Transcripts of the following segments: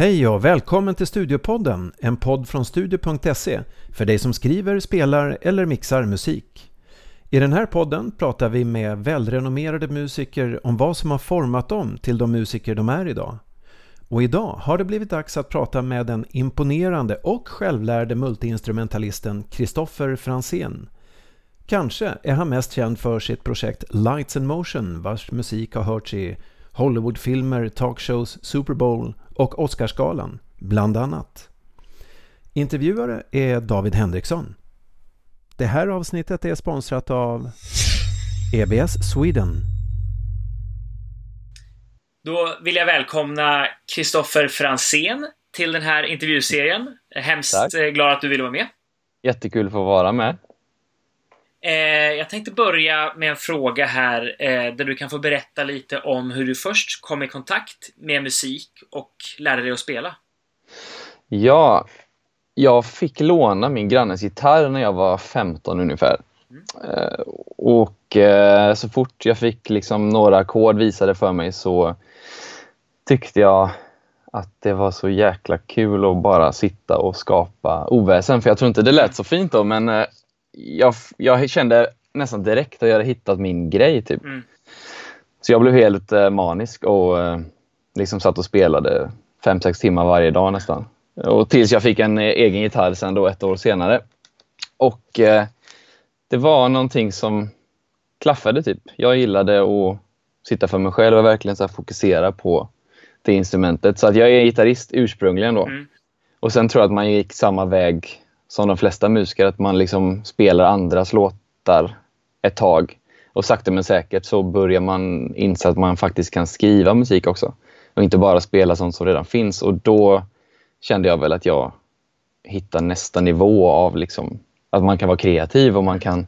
Hej och välkommen till Studiopodden, en podd från studio.se för dig som skriver, spelar eller mixar musik. I den här podden pratar vi med välrenommerade musiker om vad som har format dem till de musiker de är idag. Och idag har det blivit dags att prata med den imponerande och självlärde multiinstrumentalisten Kristoffer Fransén. Kanske är han mest känd för sitt projekt Lights and Motion vars musik har hörts i Hollywoodfilmer, talkshows, Super Bowl och Oscarsgalan, bland annat. Intervjuare är David Henriksson. Det här avsnittet är sponsrat av EBS Sweden. Då vill jag välkomna Kristoffer Fransén till den här intervjuserien. Hemskt Tack. Eh, glad att du ville vara med. Jättekul att få vara med. Eh, jag tänkte börja med en fråga här eh, där du kan få berätta lite om hur du först kom i kontakt med musik och lärde dig att spela. Ja, jag fick låna min grannes gitarr när jag var 15 ungefär. Mm. Eh, och eh, så fort jag fick liksom några ackord visade för mig så tyckte jag att det var så jäkla kul att bara sitta och skapa oväsen. För jag tror inte det lät så fint då, men eh, jag, jag kände nästan direkt att jag hade hittat min grej. Typ. Mm. Så jag blev helt eh, manisk och eh, liksom satt och spelade fem sex timmar varje dag nästan. Och tills jag fick en eh, egen gitarr sen då ett år senare. Och eh, det var någonting som klaffade typ. Jag gillade att sitta för mig själv och verkligen så fokusera på det instrumentet. Så att jag är gitarrist ursprungligen då. Mm. Och sen tror jag att man gick samma väg som de flesta musiker, att man liksom spelar andras låtar ett tag. Och sakta men säkert så börjar man inse att man faktiskt kan skriva musik också. Och inte bara spela sånt som redan finns. Och då kände jag väl att jag hittade nästa nivå av liksom, att man kan vara kreativ och man kan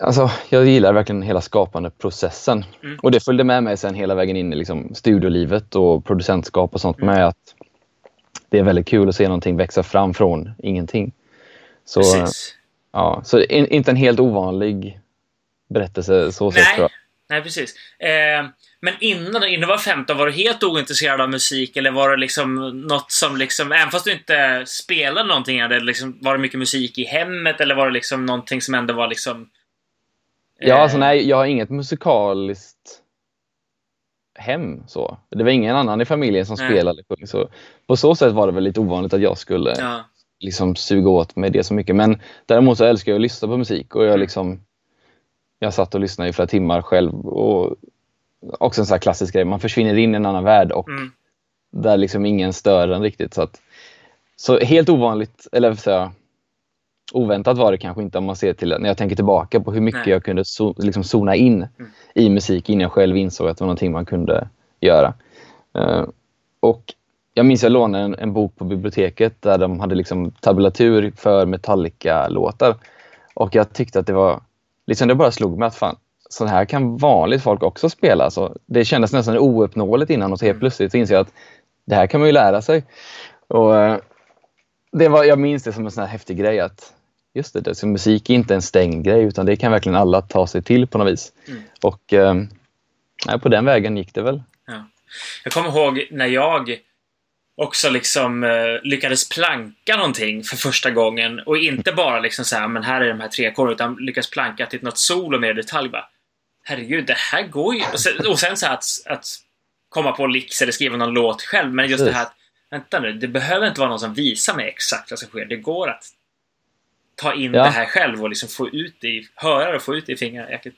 Alltså, jag gillar verkligen hela skapande processen. Mm. Och det följde med mig sen hela vägen in i liksom studiolivet och producentskap och sånt mm. med att det är väldigt kul att se någonting växa fram från ingenting. Så, precis. Ja, så in, inte en helt ovanlig berättelse så sett tror jag. Nej, precis. Eh, men innan, innan du var 15, var du helt ointresserad av musik? Eller var det liksom något som liksom, även fast du inte spelade någonting, det liksom, var det mycket musik i hemmet? Eller var det liksom någonting som ändå var liksom... Eh... Ja, alltså nej, jag har inget musikaliskt hem. Så. Det var ingen annan i familjen som Nej. spelade. Så på så sätt var det väl lite ovanligt att jag skulle ja. liksom suga åt mig det så mycket. Men däremot så älskar jag att lyssna på musik och jag mm. liksom jag satt och lyssnade i flera timmar själv. Och också en sån här klassisk grej, man försvinner in i en annan värld och mm. där liksom ingen stör en riktigt. Så, att, så helt ovanligt, eller så här, oväntat var det kanske inte om man ser till när jag tänker tillbaka på hur mycket Nej. jag kunde so, liksom zona in mm. i musik innan jag själv insåg att det var någonting man kunde göra. Uh, och jag minns jag lånade en, en, bok på biblioteket där de hade liksom tabulatur för Metallica-låtar. Och jag tyckte att det var, liksom det bara slog mig att fan, så här kan vanligt folk också spela. Så det kändes nästan ouppnåeligt innan och så helt mm. plötsligt så inser jag att det här kan man ju lära sig. Och, uh, det var, jag minns det som en sån här häftig grej att just det, det så musik är inte en stängd grej utan det kan verkligen alla ta sig till på något vis. Mm. Och eh, på den vägen gick det väl. Ja. Jag kommer ihåg när jag också liksom eh, lyckades planka någonting för första gången och inte bara liksom så här, men här är de här tre ackorden utan lyckades planka till något solo mer detalj bara. Herregud, det här går ju. Och sen, och sen så att, att komma på licks eller skriva någon låt själv. Men just Precis. det här att, vänta nu, det behöver inte vara någon som visar mig exakt vad som sker. Det går att ta in ja. det här själv och liksom få ut det i, höra och få ut det i fingerjacket.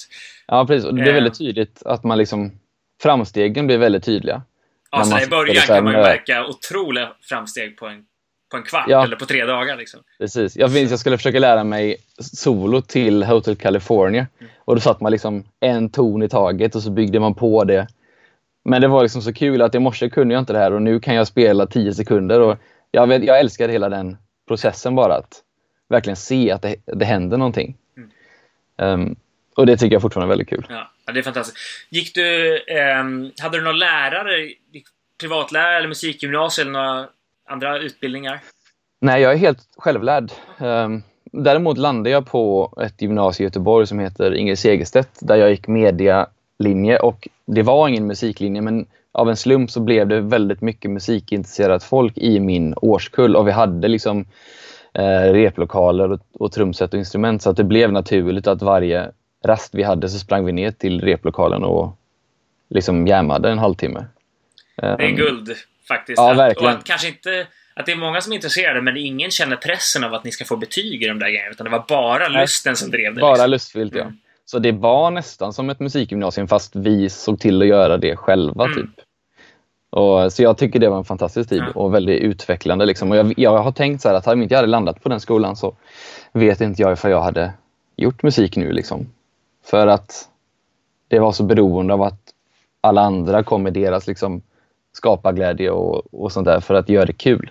Ja, precis. Och det blir väldigt eh. tydligt att man liksom framstegen blir väldigt tydliga. Ja, så i början kan man ju märka otroliga framsteg på en, på en kvart ja. eller på tre dagar. Liksom. Precis. Jag minns jag skulle försöka lära mig solo till Hotel California. Mm. Och då satt man liksom en ton i taget och så byggde man på det. Men det var liksom så kul att i morse kunde jag inte det här och nu kan jag spela tio sekunder. Och jag, vet, jag älskar hela den processen bara. Att verkligen se att det, det händer någonting. Mm. Um, och det tycker jag fortfarande är väldigt kul. Ja, det är fantastiskt. Gick du, um, hade du någon lärare, privatlärare eller musikgymnasium eller några andra utbildningar? Nej, jag är helt självlärd. Um, däremot landade jag på ett gymnasium i Göteborg som heter Ingrid Segerstedt där jag gick medialinje och det var ingen musiklinje men av en slump så blev det väldigt mycket musikintresserat folk i min årskull och vi hade liksom eh, replokaler och, och trumset och instrument så att det blev naturligt att varje rast vi hade så sprang vi ner till replokalen och liksom jammade en halvtimme. Det är Ehm, guld faktiskt. Ja, Att- verkligen. Och att kanske inte... Att det är många som är intresserade men ingen känner pressen av att ni ska få betyg i de där grejerna. Utan det var bara Nej. lusten som drev det. Bara liksom. lustfyllt, ja. Mm. Så det var nästan som ett musikgymnasium fast vi såg till att göra det själva. Mm. typ. Och, så jag tycker det var en fantastisk tid och väldigt utvecklande. Liksom. Och jag, jag har tänkt så här att om inte jag hade landat på den skolan så vet inte jag ifall jag hade gjort musik nu. Liksom. För att det var så beroende av att alla andra kom med deras liksom, skaparglädje och, och sånt där för att göra det kul.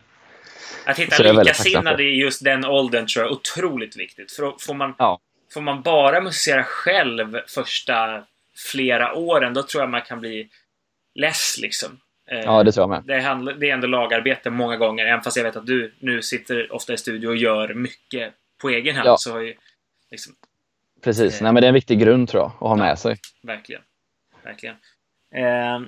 Att hitta likasinnade i just den åldern tror jag är otroligt viktigt. För får man, Ja. Får man bara musicera själv första flera åren, då tror jag man kan bli less liksom. Eh, Ja, det tror jag med. det, handlar, det är ändå lagarbete många gånger, även fast jag vet att du nu sitter ofta i studio och gör mycket på egen hand. Ja. Så har ju, liksom, Precis. Eh. Nej, men det är en viktig grund tror jag att ha med sig. verkligen. Verkligen. Eh,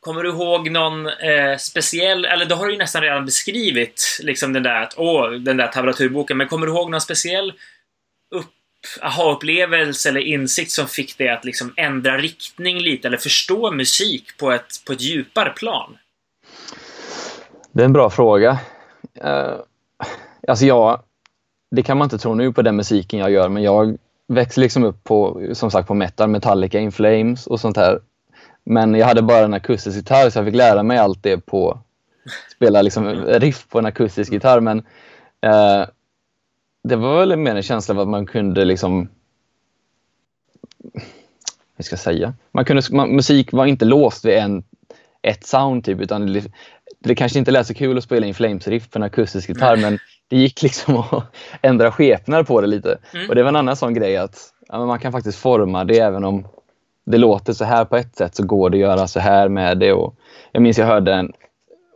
kommer du ihåg någon eh, speciell, eller då har du ju nästan redan beskrivit liksom den där, att, åh, den där tablaturboken, men kommer du ihåg någon speciell aha-upplevelse eller insikt som fick dig att liksom ändra riktning lite eller förstå musik på ett, på ett djupare plan? Det är en bra fråga. Uh, alltså jag, det kan man inte tro nu på den musiken jag gör, men jag växte liksom upp på, som sagt, på metal, Metallica, In Flames och sånt här. Men jag hade bara en akustisk gitarr så jag fick lära mig allt det på spela liksom riff på en akustisk gitarr. Men eh, det var väl mer en känsla av att man kunde liksom hur ska jag säga? Man kunde, man, musik var inte låst vid en, ett sound typ utan det, det kanske inte lät så kul att spela in Flames-riff på en akustisk gitarr men det gick liksom att ändra skepnad på det lite. Mm. Och det var en annan sån grej att ja, man kan faktiskt forma det även om det låter så här på ett sätt så går det att göra så här med det. Och jag minns jag hörde en,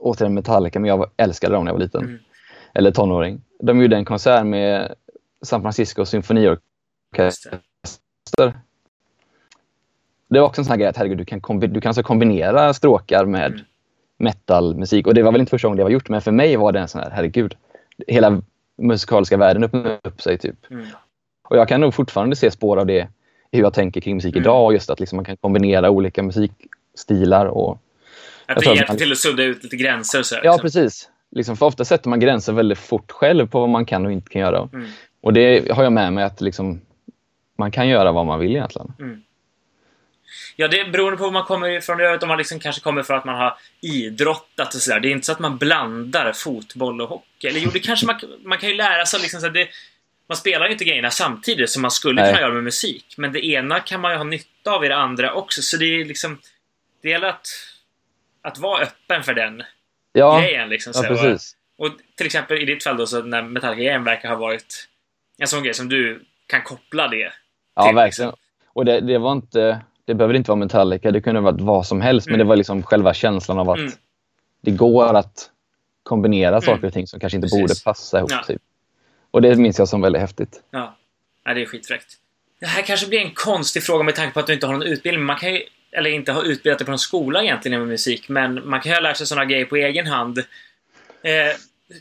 återigen Metallica, men jag älskade dem när jag var liten. Mm. Eller tonåring. De gjorde en konsert med San Francisco symfoniorkester. Det var också en sån här grej att herregud, du kan, kombi- du kan alltså kombinera stråkar med Mm. metalmusik. Och det var väl inte första gången det var gjort, men för mig var det en sån här, herregud. Hela musikaliska världen öppnade upp sig typ. Mm. Och jag kan nog fortfarande se spår av det i hur jag tänker kring musik Mm. idag. Just att liksom man kan kombinera olika musikstilar. Och, Att det hjälper till att sudda ut lite gränser så. här, ja, liksom. precis. Liksom, för ofta sätter man gränser väldigt fort själv på vad man kan och inte kan göra. Mm. Och det har jag med mig att liksom, man kan göra vad man vill egentligen. Ja, det beroende på var man kommer ifrån. Jag vet om man liksom kanske kommer från att man har idrottat och sådär. Det är inte så att man blandar fotboll och hockey. Eller jo, det kanske man, man kan ju lära sig liksom så att det, Man spelar ju inte grejerna samtidigt som man skulle Nej. kunna göra med musik. Men det ena kan man ju ha nytta av i det andra också. Så det är liksom... Det gäller att, att vara öppen för den Ja, grejen. Liksom, ja precis. Och till exempel i ditt fall då, så när Metallica igen verkar ha varit en sån grej som du kan koppla det Ja, till, verkligen. Och det, det var inte... Det behöver inte vara Metallica, det kunde ha varit vad som helst. Men Mm. det var liksom själva känslan av att Mm. det går att kombinera saker och ting som kanske inte Precis. borde passa ihop. Ja. Typ. Och det minns jag som väldigt häftigt. Ja. ja, det är skitfräckt. Det här kanske blir en konstig fråga med tanke på att du inte har någon utbildning. Man kan ju, eller inte har utbildat dig på någon skola egentligen med musik, men man kan ju ha lärt sig sådana grejer på egen hand. Eh,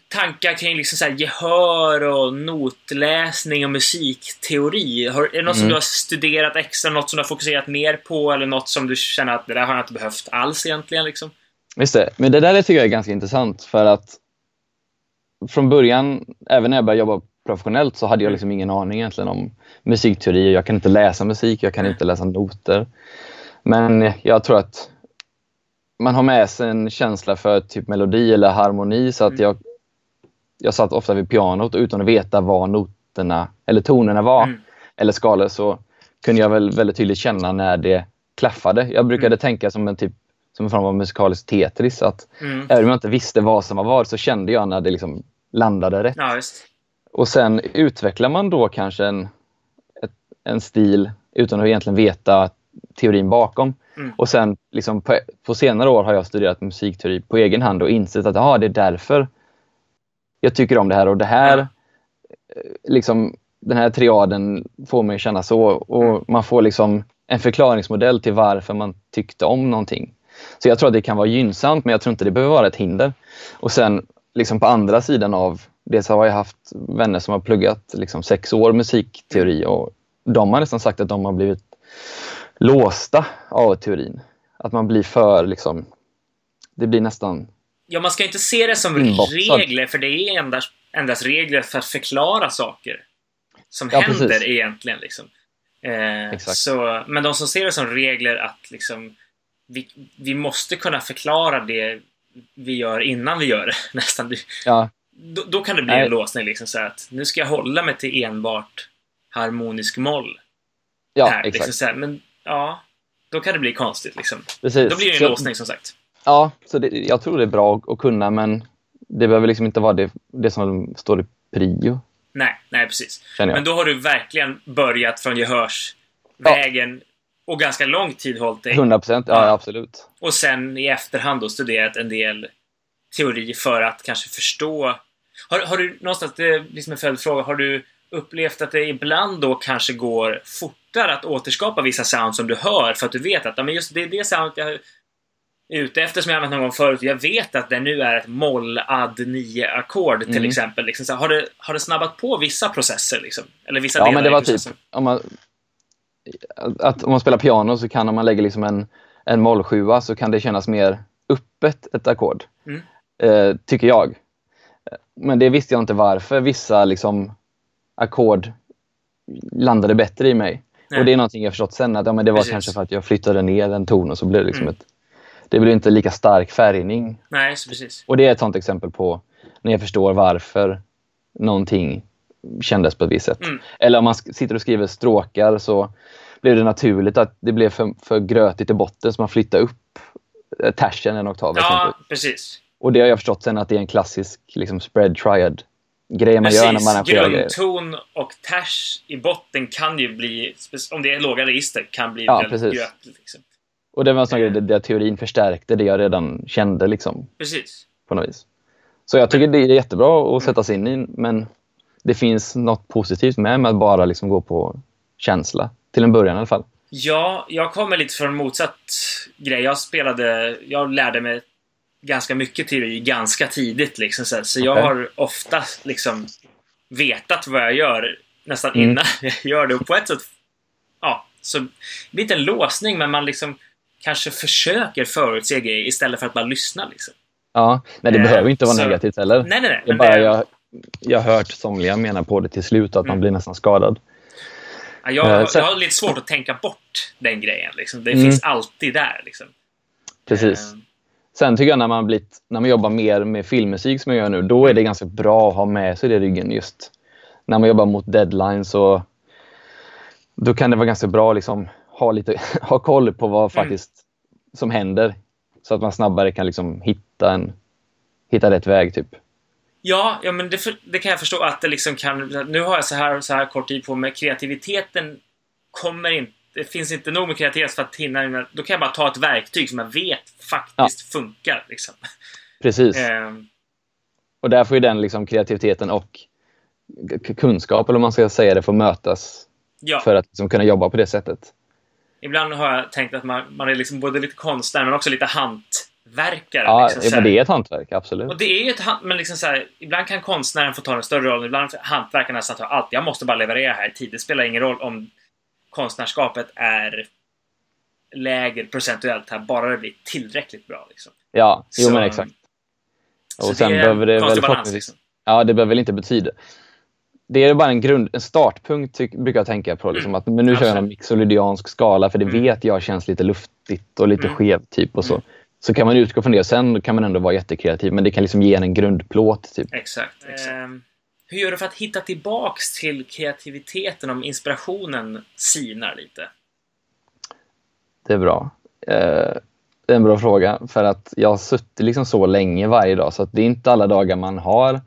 tankar kring liksom så här gehör och notläsning och musikteori. Har, är det något som Mm. du har studerat extra, något som du har fokuserat mer på eller något som du känner att det där har jag inte behövt alls egentligen? Liksom? Just det. Men det där tycker jag är ganska intressant för att från början, även när jag började jobba professionellt så hade jag liksom ingen aning egentligen om musikteori. Jag kan inte läsa musik, jag kan inte läsa noter. Men jag tror att man har med sig en känsla för typ melodi eller harmoni så att Mm. jag, jag satt ofta vid pianot utan att veta vad noterna eller tonerna var Mm. eller skalor så kunde jag väl väldigt tydligt känna när det klaffade. Jag brukade Mm. tänka som en typ som en form av musikalisk Tetris. Att Mm. även om jag inte visste vad som var vad så kände jag när det liksom landade rätt. Ja. Och sen utvecklar man då kanske en, ett, en stil utan att egentligen veta teorin bakom. Mm. Och sen liksom på, på senare år har jag studerat musikteori på egen hand och insett att det är därför jag tycker om det här och det här eh, liksom den här triaden får mig känna så och Mm. man får liksom en förklaringsmodell till varför man tyckte om någonting. Så jag tror att det kan vara gynnsamt, men jag tror inte det behöver vara ett hinder. Och sen liksom på andra sidan av det så har jag haft vänner som har pluggat liksom sex år musikteori och de har nästan sagt att de har blivit låsta av teorin. Att man blir för liksom, det blir nästan Ja, man ska inte se det som Inboxad. regler, för det är endast, endast regler för att förklara saker som Ja, händer precis. egentligen. Liksom. Eh, så, men de som ser det som regler att liksom, vi, vi måste kunna förklara det vi gör innan vi gör det. Nästan. ja, Då, då kan det bli Nej. en låsning. Liksom, så att nu ska jag hålla mig till enbart harmonisk moll. ja här, exakt. liksom, så här. Men ja, då kan det bli konstigt. Liksom. Precis. Då blir det en Så- låsning som sagt. Ja, så det, jag tror det är bra att, kunna men det behöver liksom inte vara det, det som står i prio, Nej, nej precis. Men då har du verkligen börjat från gehörsvägen och ganska lång tid hållit dig. 100 procent, ja, Ja. absolut. Och sen i efterhand då studerat en del teori för att kanske förstå. Har, har du någonstans, det är liksom en följdfråga, har du upplevt att det ibland då kanske går fortare att återskapa vissa sound som du hör för att du vet att ja, men just det är det sound jag är ute efter som jag använt någon gång förut. Jag vet att det nu är ett moll add 9 ackord till Mm. exempel. Liksom, så har, det, har det snabbat på vissa processer liksom? Eller vissa Ja, delar men det var typ, om man, att om man spelar piano så kan om man lägger liksom en, en mollsjua så kan det kännas mer öppet ett ackord. Mm. Eh, tycker jag. Men det visste jag inte varför vissa liksom ackord landade bättre i mig. Nej. Och det är någonting jag förstått sen att ja, men det var Precis. kanske för att jag flyttade ner en ton och så blev det liksom Mm. ett det blir inte lika stark färgning. Nej, precis. Och det är ett sånt exempel på när jag förstår varför någonting kändes på ett visst sätt. Mm. Eller om man sitter och skriver stråkar så blev det naturligt att det blev för, för grötigt i botten så man flyttade upp eh, tersen en oktav. Ja, precis. Och det har jag förstått sen att det är en klassisk liksom, spread triad grej man gör när man arrangerar grejer. Grundton och ters i botten kan ju bli, om det är låga register, kan bli Ja, väldigt precis. grötigt. Liksom. Och det var en sån grej där, där teorin förstärkte det jag redan kände liksom, Precis. på något vis. Så jag tycker det är jättebra att sätta sig in i men det finns något positivt med, med att bara liksom gå på känsla. Till en början i alla fall. Ja, jag kommer lite från motsatt grej. Jag spelade, jag lärde mig ganska mycket teori ganska tidigt. Liksom, så så jag Okej. har ofta liksom vetat vad jag gör nästan Mm. innan jag gör det. Och på ett sätt, ja, så det blir inte en låsning, men man liksom kanske försöker förutse grejer istället för att bara lyssna. Liksom. Ja, men det Eh, behöver inte vara så- negativt heller. Nej, nej, nej. Det men bara det- jag, jag har hört somliga mena på det till slut, att man Mm. blir nästan skadad. Ja, jag, Eh, jag har lite svårt att tänka bort den grejen. Liksom. Det Mm. finns alltid där. Liksom. Precis. Eh, Sen tycker jag när man, blivit, när man jobbar mer med filmmusik som jag gör nu, då är det ganska bra att ha med sig det i ryggen just. När man jobbar mot deadlines och då kan det vara ganska bra att liksom ha, lite, ha koll på vad faktiskt som händer. Så att man snabbare kan liksom hitta, en, hitta rätt väg. typ. Ja, ja men det, för, det kan jag förstå att det liksom kan... Nu har jag så här, så här kort tid på mig. Kreativiteten kommer inte... Det finns inte nog med kreativitet för att hinna... Då kan jag bara ta ett verktyg som jag vet faktiskt funkar. Liksom. Precis. Eh, Och där får ju den liksom kreativiteten och kunskap, eller om man ska säga det, få mötas ja, för att liksom kunna jobba på det sättet. ibland har jag tänkt att man, man är liksom både lite konstnär men också lite hantverkare. Ja, liksom, men det är ett hantverk, absolut. Och det är ett men liksom så här, ibland kan konstnären få ta en större roll, ibland får hantverkaren nästan ta allt. Jag måste bara leverera här i tid. Det spelar ingen roll om konstnärskapet är lägre procentuellt här, bara det blir tillräckligt bra. Liksom. Ja, jo Så- men exakt. Så Och sen det behöver det väl balans. Liksom. Ja, det behöver väl inte betyda... Det är bara en, grund, en startpunkt, tyck, brukar jag tänka på. Liksom, Mm. att, men nu kör jag Absolut. en mixolydiansk skala, för det Mm. vet jag känns lite luftigt och lite Mm. skev. Typ, och så. Mm. så kan man utgå från det och sen kan man ändå vara jättekreativ. Men det kan liksom ge en en grundplåt. Typ. Exakt. exakt. Ehm, hur gör du för att hitta tillbaks till kreativiteten om inspirationen sinar lite? Det är bra. Eh, det är en bra fråga. För att jag har suttit liksom så länge varje dag så att det är inte alla dagar man har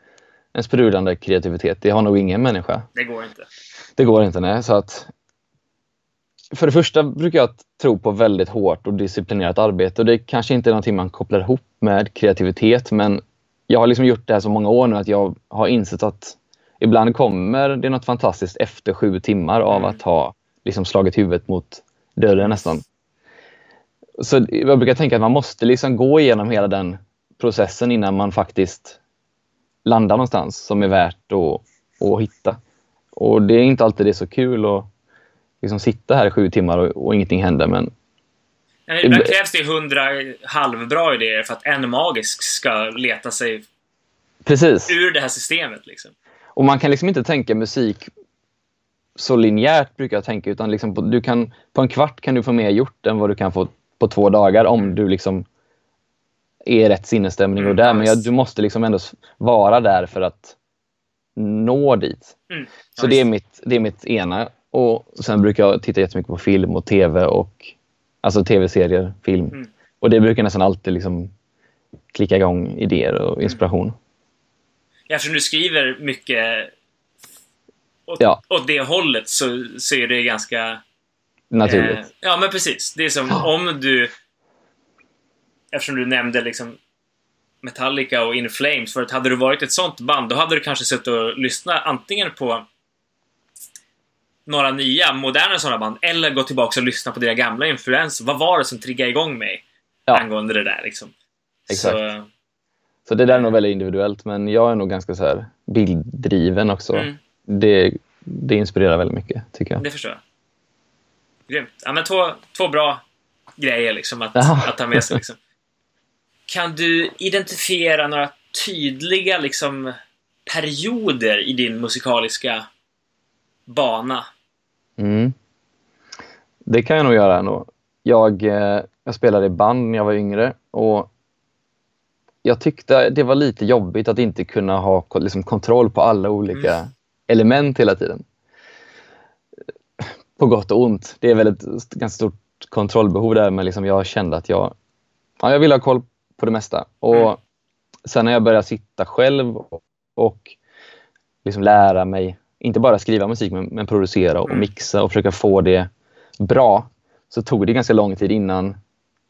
en sprudlande kreativitet. Det har nog ingen människa. Det går inte. Det går inte, nej. Så att, för det första brukar jag tro på väldigt hårt och disciplinerat arbete. Och Det kanske inte är någonting man kopplar ihop med kreativitet, men jag har liksom gjort det här så många år nu att jag har insett att ibland kommer det något fantastiskt efter sju timmar av Mm. att ha liksom slagit huvudet mot dörren nästan. Så jag brukar tänka att man måste liksom gå igenom hela den processen innan man faktiskt landar någonstans som är värt att, att hitta. Och det är inte alltid det är så kul att liksom sitta här i sju timmar och, och ingenting händer. Men Ibland krävs det hundra halvbra idéer för att en magisk ska leta sig Precis. ur det här systemet. Liksom. Och man kan liksom inte tänka musik så linjärt, brukar jag tänka. Utan liksom på, du kan, på en kvart kan du få mer gjort än vad du kan få på två dagar om du liksom är i rätt sinnesstämning och Mm, där. ja, Men jag, du måste liksom ändå vara där för att nå dit. Mm. Så det är, mitt, det är mitt ena. Och sen brukar jag titta jättemycket på film och tv och alltså tv-serier, film. Mm. Och det brukar nästan alltid liksom klicka igång idéer och inspiration. Ja, eftersom du skriver mycket åt, Ja. åt det hållet så, så är det ganska... Naturligt. Eh, ja, men precis. Det är som om du... Eftersom du nämnde liksom Metallica och In Flames. För att hade du varit ett sånt band, då hade du kanske suttit och lyssnat antingen på några nya, moderna sådana band, eller gått tillbaka och lyssnat på dina gamla influenser. Vad var det som triggade igång mig Ja. angående det där liksom? Exakt. Så, Så det där är nog väldigt individuellt, men jag är nog ganska så här bilddriven också. Mm. Det, det inspirerar väldigt mycket, tycker jag. det förstår jag. Grymt. Ja, men två, två bra grejer liksom att, Ja. att ta med sig. Liksom. Kan du identifiera några tydliga liksom, perioder i din musikaliska bana? Mm. Det kan jag nog göra ändå. Jag, eh, jag spelade i band när jag var yngre och jag tyckte det var lite jobbigt att inte kunna ha liksom, kontroll på alla olika Mm. element hela tiden. På gott och ont. Det är väl ett ganska stort kontrollbehov där, men liksom jag kände att jag, ja, jag ville ha koll på det mesta. Och Mm. Sen när jag började sitta själv och, och liksom lära mig, inte bara skriva musik, men, men producera och Mm. mixa och försöka få det bra, så tog det ganska lång tid innan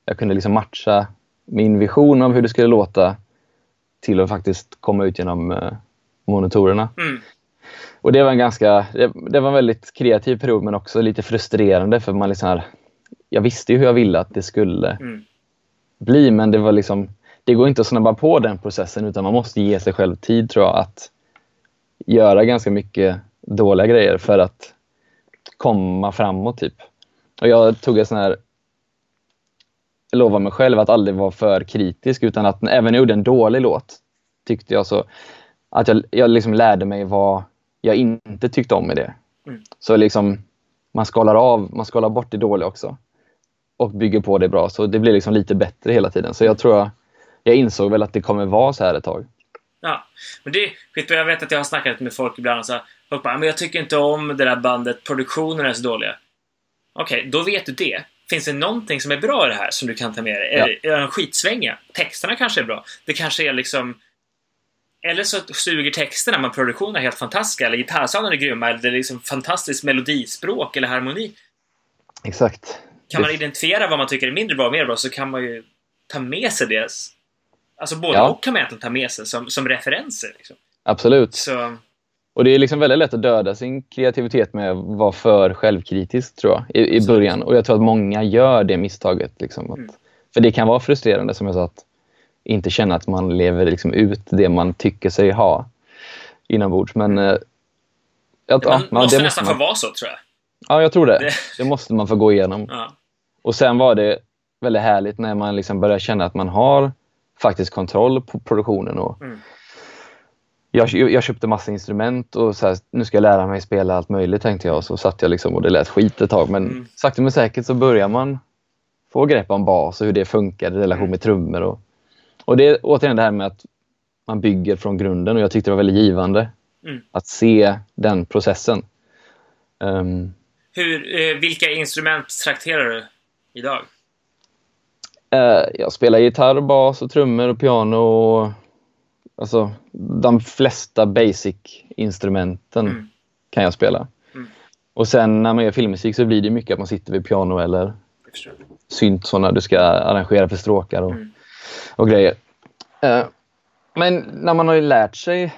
jag kunde liksom matcha min vision av hur det skulle låta till att faktiskt komma ut genom eh, monitorerna. Mm. Och det var en ganska, det, det var en väldigt kreativ period men också lite frustrerande för man liksom här, jag visste ju hur jag ville att det skulle Mm. bli men det var liksom, det går inte att snabba på den processen utan man måste ge sig själv tid tror jag att göra ganska mycket dåliga grejer för att komma framåt typ. Och jag tog en sån här lovade mig själv att aldrig vara för kritisk utan att även när jag gjorde en dålig låt tyckte jag så att jag, jag liksom lärde mig vad jag inte tyckte om med det. Mm. Så liksom man skalar av, man skalar bort det dåliga också och bygger på det bra så det blir liksom lite bättre hela tiden. Så jag tror jag, jag insåg väl att det kommer vara så här ett tag. Ja, men det är skitbra. Jag vet att jag har snackat med folk ibland och så här, folk bara, men jag tycker inte om det där bandet, produktionerna är så dåliga. Okej, då vet du det. Finns det någonting som är bra i det här som du kan ta med dig? Är, är de skitsvänga? Texterna kanske är bra. Det kanske är liksom... Eller så suger texterna, men produktionen är helt fantastiska. Eller gitarrsoundet är grymma. Eller det är liksom fantastiskt melodispråk eller harmoni. Exakt. Kan man identifiera vad man tycker är mindre bra och mer bra så kan man ju ta med sig det. Alltså både Ja. och kan man egentligen ta med sig som, som referenser. Liksom. Absolut. Så, Och det är liksom väldigt lätt att döda sin kreativitet med att vara för självkritisk tror jag i, i början. Och jag tror att många gör det misstaget. Liksom, att, Mm. För det kan vara frustrerande som jag sa att inte känna att man lever liksom ut det man tycker sig ha inombords. Men eh, att, ja, man man- måste det nästan man, få vara så, tror jag. Ja, jag tror det. Det- Det måste man få gå igenom. Ja. Och sen var det väldigt härligt när man liksom började känna att man har faktiskt kontroll på produktionen. Och Mm. jag, jag köpte massa instrument och så här, nu ska jag lära mig spela allt möjligt tänkte jag. Så satt jag liksom och det lät skit ett tag. Men Mm. sakta men säkert så börjar man få grepp om bas och hur det funkar i relation Mm. med trummor. Och, och det är återigen det här med att man bygger från grunden och jag tyckte det var väldigt givande Mm. att se den processen. Ehm, Hur, eh, vilka instrument trakterar du idag? Eh, jag spelar gitarr, bas och trummor och piano. Och, alltså, de flesta basic-instrumenten Mm. kan jag spela. Mm. Och sen när man gör filmmusik så blir det mycket att man sitter vid piano eller synt sådana du ska arrangera för stråkar och, Mm. och grejer. Eh, men när man har lärt sig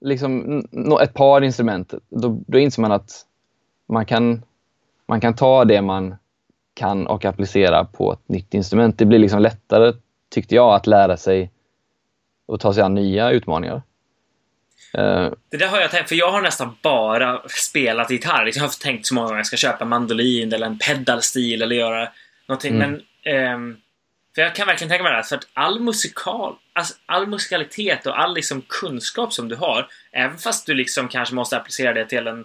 liksom, ett par instrument, då, då inser man att man kan, man kan ta det man kan och applicera på ett nytt instrument. Det blir liksom lättare, tyckte jag, att lära sig och ta sig an nya utmaningar. Uh, det där har jag tänkt, för jag har nästan bara spelat gitarr. Jag har tänkt så många gånger att jag ska köpa mandolin eller en pedalstil eller göra någonting. Mm. Men um, för jag kan verkligen tänka mig det här, för att all musikal, alltså all musikalitet och all liksom kunskap som du har, även fast du liksom kanske måste applicera det till en,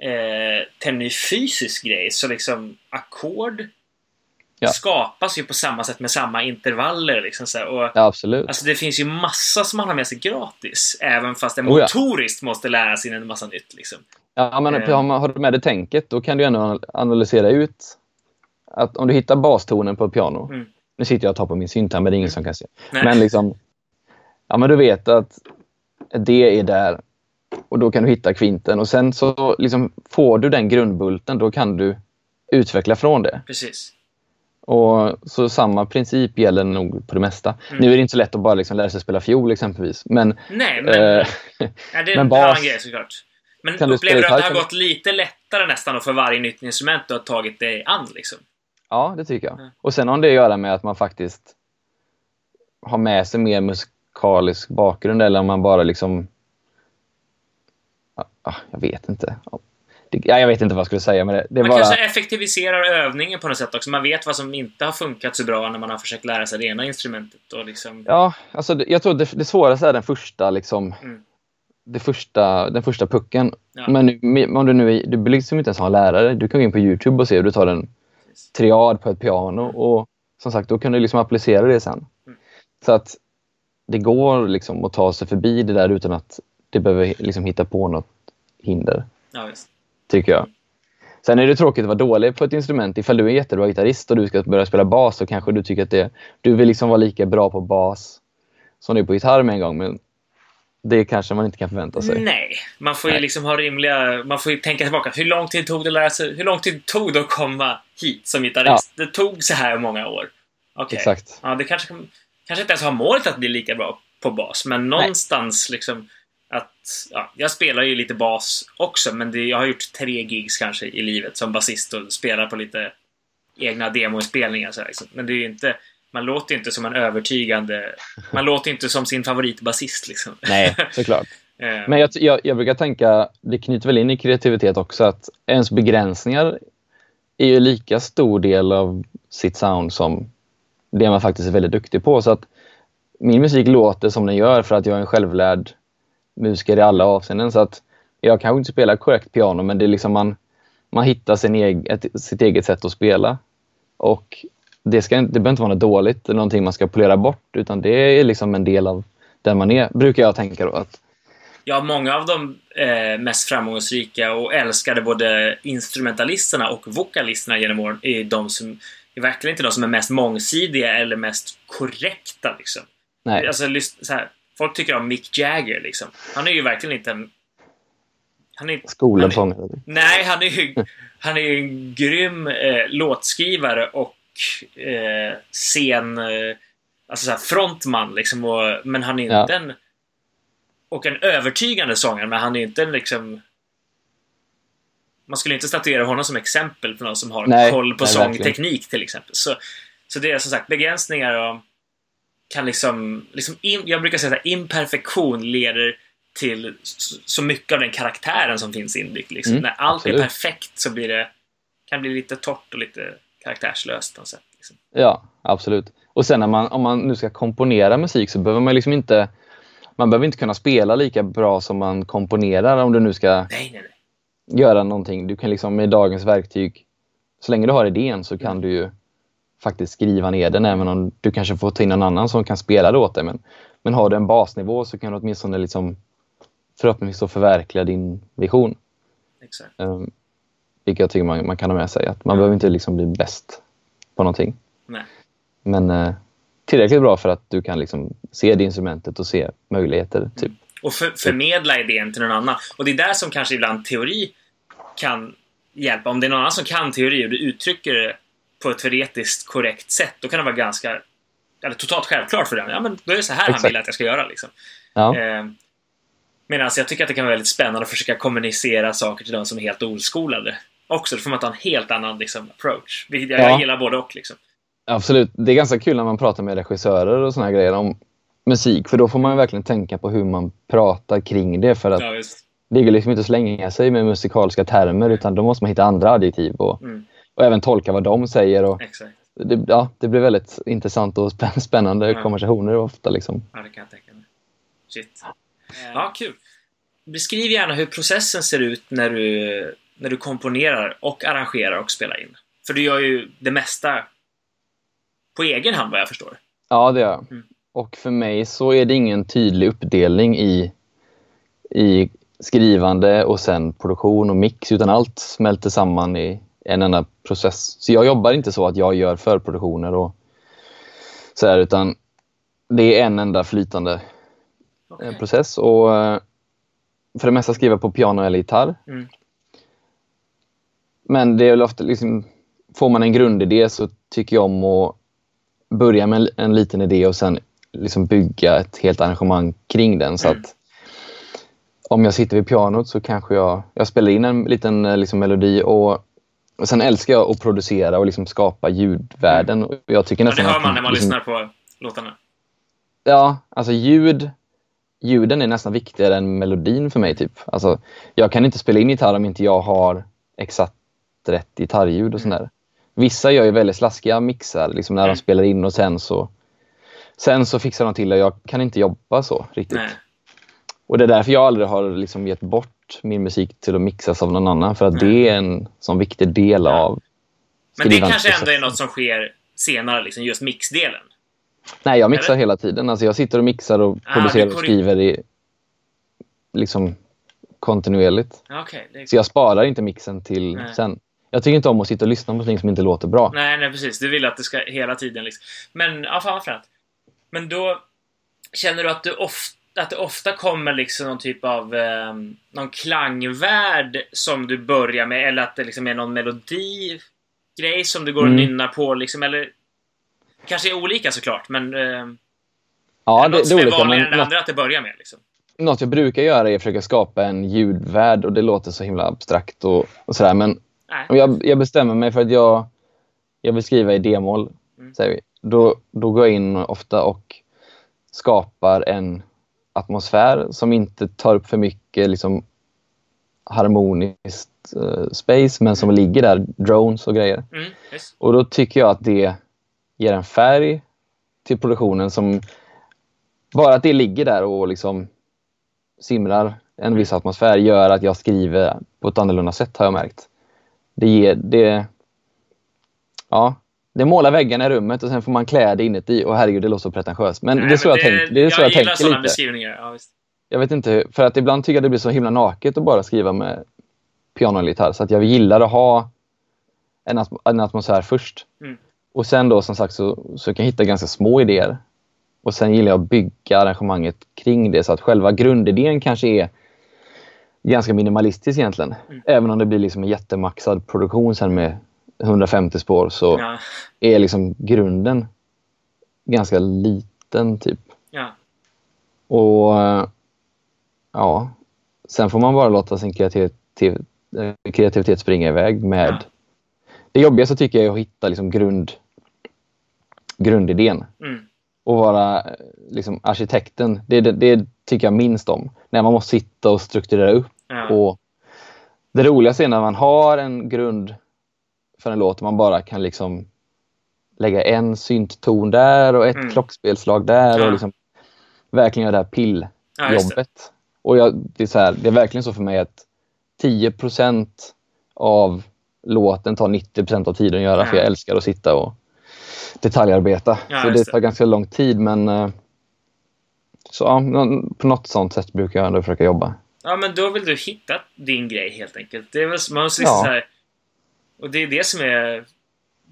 eh, en ny fysisk grej, så liksom ackord ja. skapas ju på samma sätt med samma intervaller. Liksom, så och, ja, absolut. Alltså, det finns ju massa som man har med sig gratis, även fast motoriskt oh, ja. måste lära sig en massa nytt. Liksom. Ja, men eh. har du med det tänket, då kan du ändå analysera ut att om du hittar bastonen på ett piano, mm nu sitter jag och tar på min synt här, men det är ingen som kan se. Nej. Men liksom, ja men du vet att det är där och då kan du hitta kvinten och sen så liksom får du den grundbulten, då kan du utveckla från det. Precis. Och så samma princip gäller nog på det mesta. Mm. Nu är det inte så lätt att bara liksom lära sig spela fiol exempelvis. Men, Nej, men, äh, ja, det är en annan grej såklart. Men upplever du att det har gått lite lättare nästan för varje nytt instrument du har tagit dig an? Liksom? Ja, det tycker jag. Mm. Och sen har det att göra med att man faktiskt har med sig mer musikalisk bakgrund eller om man bara liksom... Ja, jag vet inte. Ja, jag vet inte vad jag skulle säga med det. det man bara... kanske effektiviserar övningen på något sätt också. Man vet vad som inte har funkat så bra när man har försökt lära sig det ena instrumentet. Och liksom... Ja, alltså jag tror det, det svåraste är den första liksom... Mm. Det första, den första pucken. Ja. Men nu, om du nu du liksom inte ens har en lärare, du kan gå in på Youtube och se hur du tar den triad på ett piano och som sagt, då kan du liksom applicera det sen. Mm. Så att det går liksom att ta sig förbi det där utan att det behöver liksom hitta på något hinder. Ja, tycker jag. Sen är det tråkigt att vara dålig på ett instrument. Ifall du är en jättebra gitarrist och du ska börja spela bas så kanske du tycker att det, du vill liksom vara lika bra på bas som du är på gitarr med en gång. Men det kanske man inte kan förvänta sig. Nej, man får ju liksom ha rimliga... Man får ju tänka tillbaka. Hur lång tid tog det att lära sig? Hur lång tid tog det att komma hit som gitarrist? Ja. Det tog så här många år. Okay. Exakt. Ja, det kanske, kanske inte ens har målet att bli lika bra på bas, men någonstans Nej. liksom att... Ja, jag spelar ju lite bas också, men det, jag har gjort tre gigs kanske i livet som basist och spelar på lite egna demoinspelningar. Så här, liksom. Men det är ju inte man låter inte som en övertygande... Man låter inte som sin favoritbasist liksom. Nej, såklart. Eh. Men jag, jag, jag, brukar tänka, det knyter väl in i kreativitet också, att ens begränsningar är ju lika stor del av sitt sound som det man faktiskt är väldigt duktig på. Så att min musik låter som den gör för att jag är en självlärd musiker i alla avseenden. Så att jag kanske inte spelar korrekt piano, men det är liksom man, man hittar sin egen, ett, sitt eget sätt att spela. Och det, ska, det behöver inte vara något dåligt någonting man ska polera bort, utan det är liksom en del av den man är, brukar jag tänka då. Att... Ja, många av de eh, mest framgångsrika och älskade både instrumentalisterna och vokalisterna genom åren är de som är verkligen inte de som är mest mångsidiga eller mest korrekta. Liksom. Nej. Alltså, så här, folk tycker om Mick Jagger. Liksom. Han är ju verkligen inte en... Han är, Skolsångare? Nej, han är ju han är en grym eh, låtskrivare och eh, scen... Eh, alltså så frontman liksom. Och, men han är inte ja. en... Och en övertygande sångare, men han är inte en liksom... Man skulle inte statuera honom som exempel för någon som har nej, koll på nej, sångteknik verkligen. till exempel. Så, så det är som sagt begränsningar och kan liksom... liksom in, jag brukar säga att imperfektion leder till så mycket av den karaktären som finns inbyggd. Liksom. Mm, När allt absolut. är perfekt så blir det, kan det bli lite torrt och lite karaktärslöst på något sätt. Liksom. Ja, absolut. Och sen när man, om man nu ska komponera musik så behöver man liksom inte man behöver inte kunna spela lika bra som man komponerar om du nu ska nej, nej, nej. göra någonting. Du kan liksom med dagens verktyg, så länge du har idén så kan mm. du ju faktiskt skriva ner den även om du kanske får ta in någon annan som kan spela det åt dig. Men, men har du en basnivå så kan du åtminstone liksom förhoppningsvis förverkliga din vision. Exakt. Um, vilket jag tycker man, man kan ha med sig. Att man ja. behöver inte liksom bli bäst på någonting. Nej. Men eh, tillräckligt bra för att du kan liksom se det instrumentet och se möjligheter. Mm. Typ. Och för, förmedla idén till någon annan. Och det är där som kanske ibland teori kan hjälpa. Om det är någon annan som kan teori och du uttrycker det på ett teoretiskt korrekt sätt, då kan det vara ganska eller totalt självklart för den. Ja, men då är det så här Exakt. han vill att jag ska göra. Liksom. Ja. Eh, Medan jag tycker att det kan vara väldigt spännande att försöka kommunicera saker till de som är helt oskolade. också. Då får man ta en helt annan liksom, approach. Vilket jag, Ja. jag gillar både och. Liksom. Absolut. Det är ganska kul när man pratar med regissörer och såna här grejer om musik. För då får man verkligen tänka på hur man pratar kring det. För att Ja, det går liksom inte att slänga sig med musikaliska termer utan då måste man hitta andra adjektiv och, Mm. Och även tolka vad de säger. Och Exakt. det, ja, det blir väldigt intressant och spän- spännande Ja. konversationer ofta. Liksom. Ja, det kan jag tänka mig. Shit. Ja, kul. Beskriv gärna hur processen ser ut när du, när du komponerar och arrangerar och spelar in. För du gör ju det mesta på egen hand vad jag förstår. Ja, det gör jag. Mm. Och för mig så är det ingen tydlig uppdelning i, i skrivande och sen produktion och mix, utan allt smälter samman i en enda process. Så jag jobbar inte så att jag gör förproduktioner och så här, utan det är en enda flytande eh, Okej. process. Och eh, för det mesta skriver jag på piano eller gitarr. Mm. Men det är väl ofta liksom, får man en grundidé så tycker jag om att börja med en, en liten idé och sen liksom bygga ett helt arrangemang kring den. Så Mm. att om jag sitter vid pianot så kanske jag, jag spelar in en liten eh, liksom, melodi och, och sen älskar jag att producera och liksom skapa ljudvärden. Och Jag tycker Mm. Ja, det nästan hör man när man liksom, lyssnar på låtarna. Ja, alltså ljud, ljuden är nästan viktigare än melodin för mig. typ. Alltså, jag kan inte spela in gitarr om inte jag har exakt rätt gitarrljud och sånt där. Vissa gör ju väldigt slaskiga mixar liksom när Mm. de spelar in och sen så Sen så fixar de till det. Jag kan inte jobba så riktigt. Nej. Och det är därför jag aldrig har liksom gett bort min musik till att mixas av någon annan. För att Nej. det är en sån viktig del Ja. av Men det kanske ändå är något som sker senare, liksom just mixdelen. Nej, jag mixar Eller? hela tiden. Alltså jag sitter och mixar och Ah, producerar du och skriver i, liksom kontinuerligt. Okej. det är- Så jag sparar inte mixen till Nej. sen. Jag tycker inte om att sitta och lyssna på någonting som inte låter bra. Nej, nej, precis. Du vill att det ska hela tiden liksom. Men, ja, fan vad fränt. Men då känner du att, du ofta, att det ofta kommer liksom någon typ av eh, någon klangvärld som du börjar med eller att det liksom är någon melodi grej som du går och Mm. nynnar på liksom eller kanske är olika såklart men eh, Ja, det, något det som är är olika. vanligare Men än det något, andra att det börjar med liksom. något jag brukar göra är att försöka skapa en ljudvärld och det låter så himla abstrakt och, och sådär. Men Nej. jag, jag bestämmer mig för att jag, jag vill skriva i D-moll, Mm. säger vi. Då, då går jag in ofta och skapar en atmosfär som inte tar upp för mycket liksom, harmoniskt eh, space men som ligger där, drones och grejer. Mm, yes. Och då tycker jag att det ger en färg till produktionen som bara att det ligger där och liksom simrar en viss atmosfär gör att jag skriver på ett annorlunda sätt har jag märkt. Det ger, det, ja, det målar väggarna i rummet och sen får man klä det inuti och herregud det låter så pretentiöst. Men Nej, det är så jag, tänk, det är så jag, gillar tänker sådana lite. beskrivningar. Ja, visst. Jag vet inte, för att ibland tycker jag det blir så himla naket att bara skriva med piano eller gitarr. Så att jag gillar att ha en, atm- en atmosfär först. Mm. Och sen då som sagt så, så kan jag hitta ganska små idéer. Och sen gillar jag att bygga arrangemanget kring det så att själva grundidén kanske är ganska minimalistisk egentligen. Mm. Även om det blir liksom en jättemaxad produktion sen med 150 spår så Ja, är liksom grunden ganska liten typ. ja. Och eh, ja, sen får man bara låta sin kreativitet, eh, kreativitet springa iväg med... Ja. Det jobbigaste tycker jag är att hitta liksom grund, grundidén Mm. och vara eh, liksom arkitekten. Det, det, det tycker jag minst om. När man måste sitta och strukturera upp. Ja. Och det roligaste är när man har en grund för en låt man bara kan liksom lägga en syntton där och ett Mm. klockspelslag där Ja. och liksom verkligen göra det här pilljobbet. Ja, och jag, det, är så här, det är verkligen så för mig att 10% av låten tar 90% av tiden att göra för Ja. jag älskar att sitta och detaljarbeta. Ja, så det tar ganska lång tid men eh, så, ja, på något sånt sätt brukar jag ändå försöka jobba. Ja, men då vill du hitta din grej helt enkelt. Det är väl, man måste Ja. så här, Och det är det som är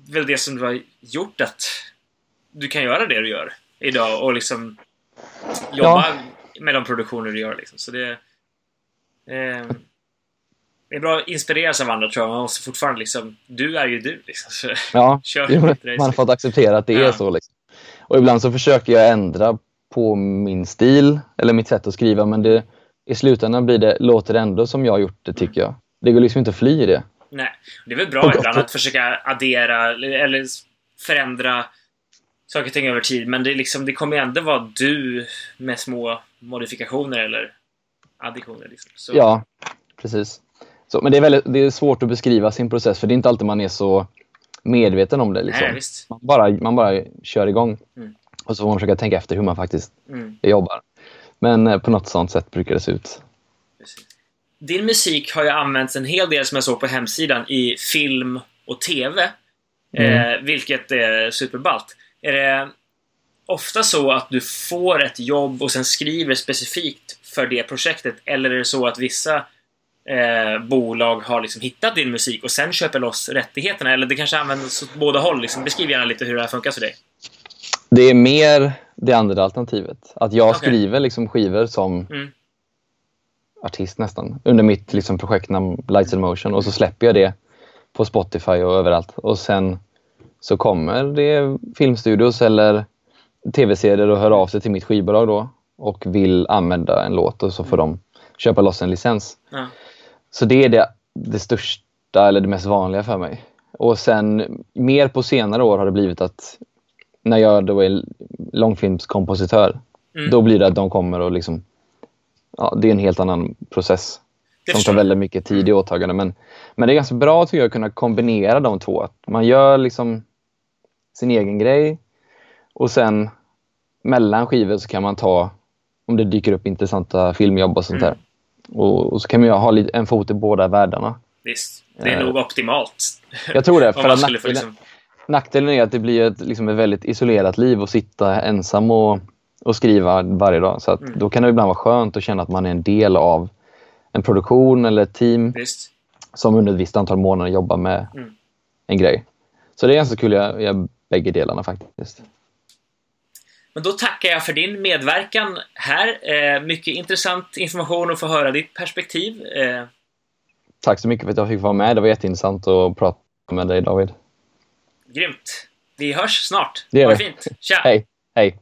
väl det som du har gjort att du kan göra det du gör idag och liksom jobba med de produktioner du gör. Liksom. Så det, eh, det är bra att inspireras av andra tror jag. Man måste fortfarande liksom... Du är ju du liksom. Ja, man har fått acceptera att det Ja. är så. Liksom. Och ibland så försöker jag ändra på min stil eller mitt sätt att skriva men det, i slutändan blir det, låter det ändå som jag har gjort det tycker jag. Det går liksom inte att fly i det. Nej. Det är väl bra ibland att försöka addera eller förändra saker och ting över tid. Men det, liksom, det kommer ju ändå vara du med små modifikationer eller additioner. Liksom. Så. Ja, precis. Så, men det är, väldigt, det är svårt att beskriva sin process för det är inte alltid man är så medveten om det. Liksom. Nej, man, bara, man bara kör igång. Mm. Och så får man försöka tänka efter hur man faktiskt mm. jobbar. Men eh, på något sånt sätt brukar det se ut. Din musik har ju använts en hel del, som jag såg på hemsidan, i film och TV. Mm. Eh, vilket är superballt. Är det ofta så att du får ett jobb och sen skriver specifikt för det projektet? Eller är det så att vissa eh, bolag har liksom hittat din musik och sen köper loss rättigheterna? Eller det kanske används åt båda håll? Liksom. Beskriv gärna lite hur det här funkar för dig. Det är mer det andra alternativet. Att jag okay. skriver liksom skivor som mm. Artist nästan under mitt liksom projektnamn Lights in Motion och så släpper jag det på Spotify och överallt. Och sen så kommer det filmstudios eller tv-serier och hör av sig till mitt skivbolag då och vill använda en låt och så får de köpa loss en licens. Ja. Så det är det, det största eller det mest vanliga för mig. Och sen mer på senare år har det blivit att när jag då är långfilmskompositör, mm. då blir det att de kommer och liksom... Ja, det är en helt annan process som tar väldigt mycket tid i åtagande. Men, men det är ganska bra tycker jag att kunna kombinera de två. Att man gör liksom sin egen grej och sen mellan skivor så kan man ta, om det dyker upp intressanta filmjobb och sånt mm. där. Och, och, så kan man ha en fot i båda världarna. Visst, det är eh, nog optimalt. Jag tror det. för att nackdelen, liksom... nackdelen är att det blir ett, liksom ett väldigt isolerat liv att sitta ensam och, och skriva varje dag. Så att mm. då kan det ibland vara skönt att känna att man är en del av en produktion eller ett team Visst. som under ett visst antal månader jobbar med mm. en grej. Så det är ganska kul, jag, jag bägge delarna faktiskt. Men då tackar jag för din medverkan här. Eh, mycket intressant information att få höra ditt perspektiv. Eh. Tack så mycket för att jag fick vara med. Det var jätteintressant att prata med dig David. Grymt. Vi hörs snart. Det gör ha det fint. Tja! Hej. Hej.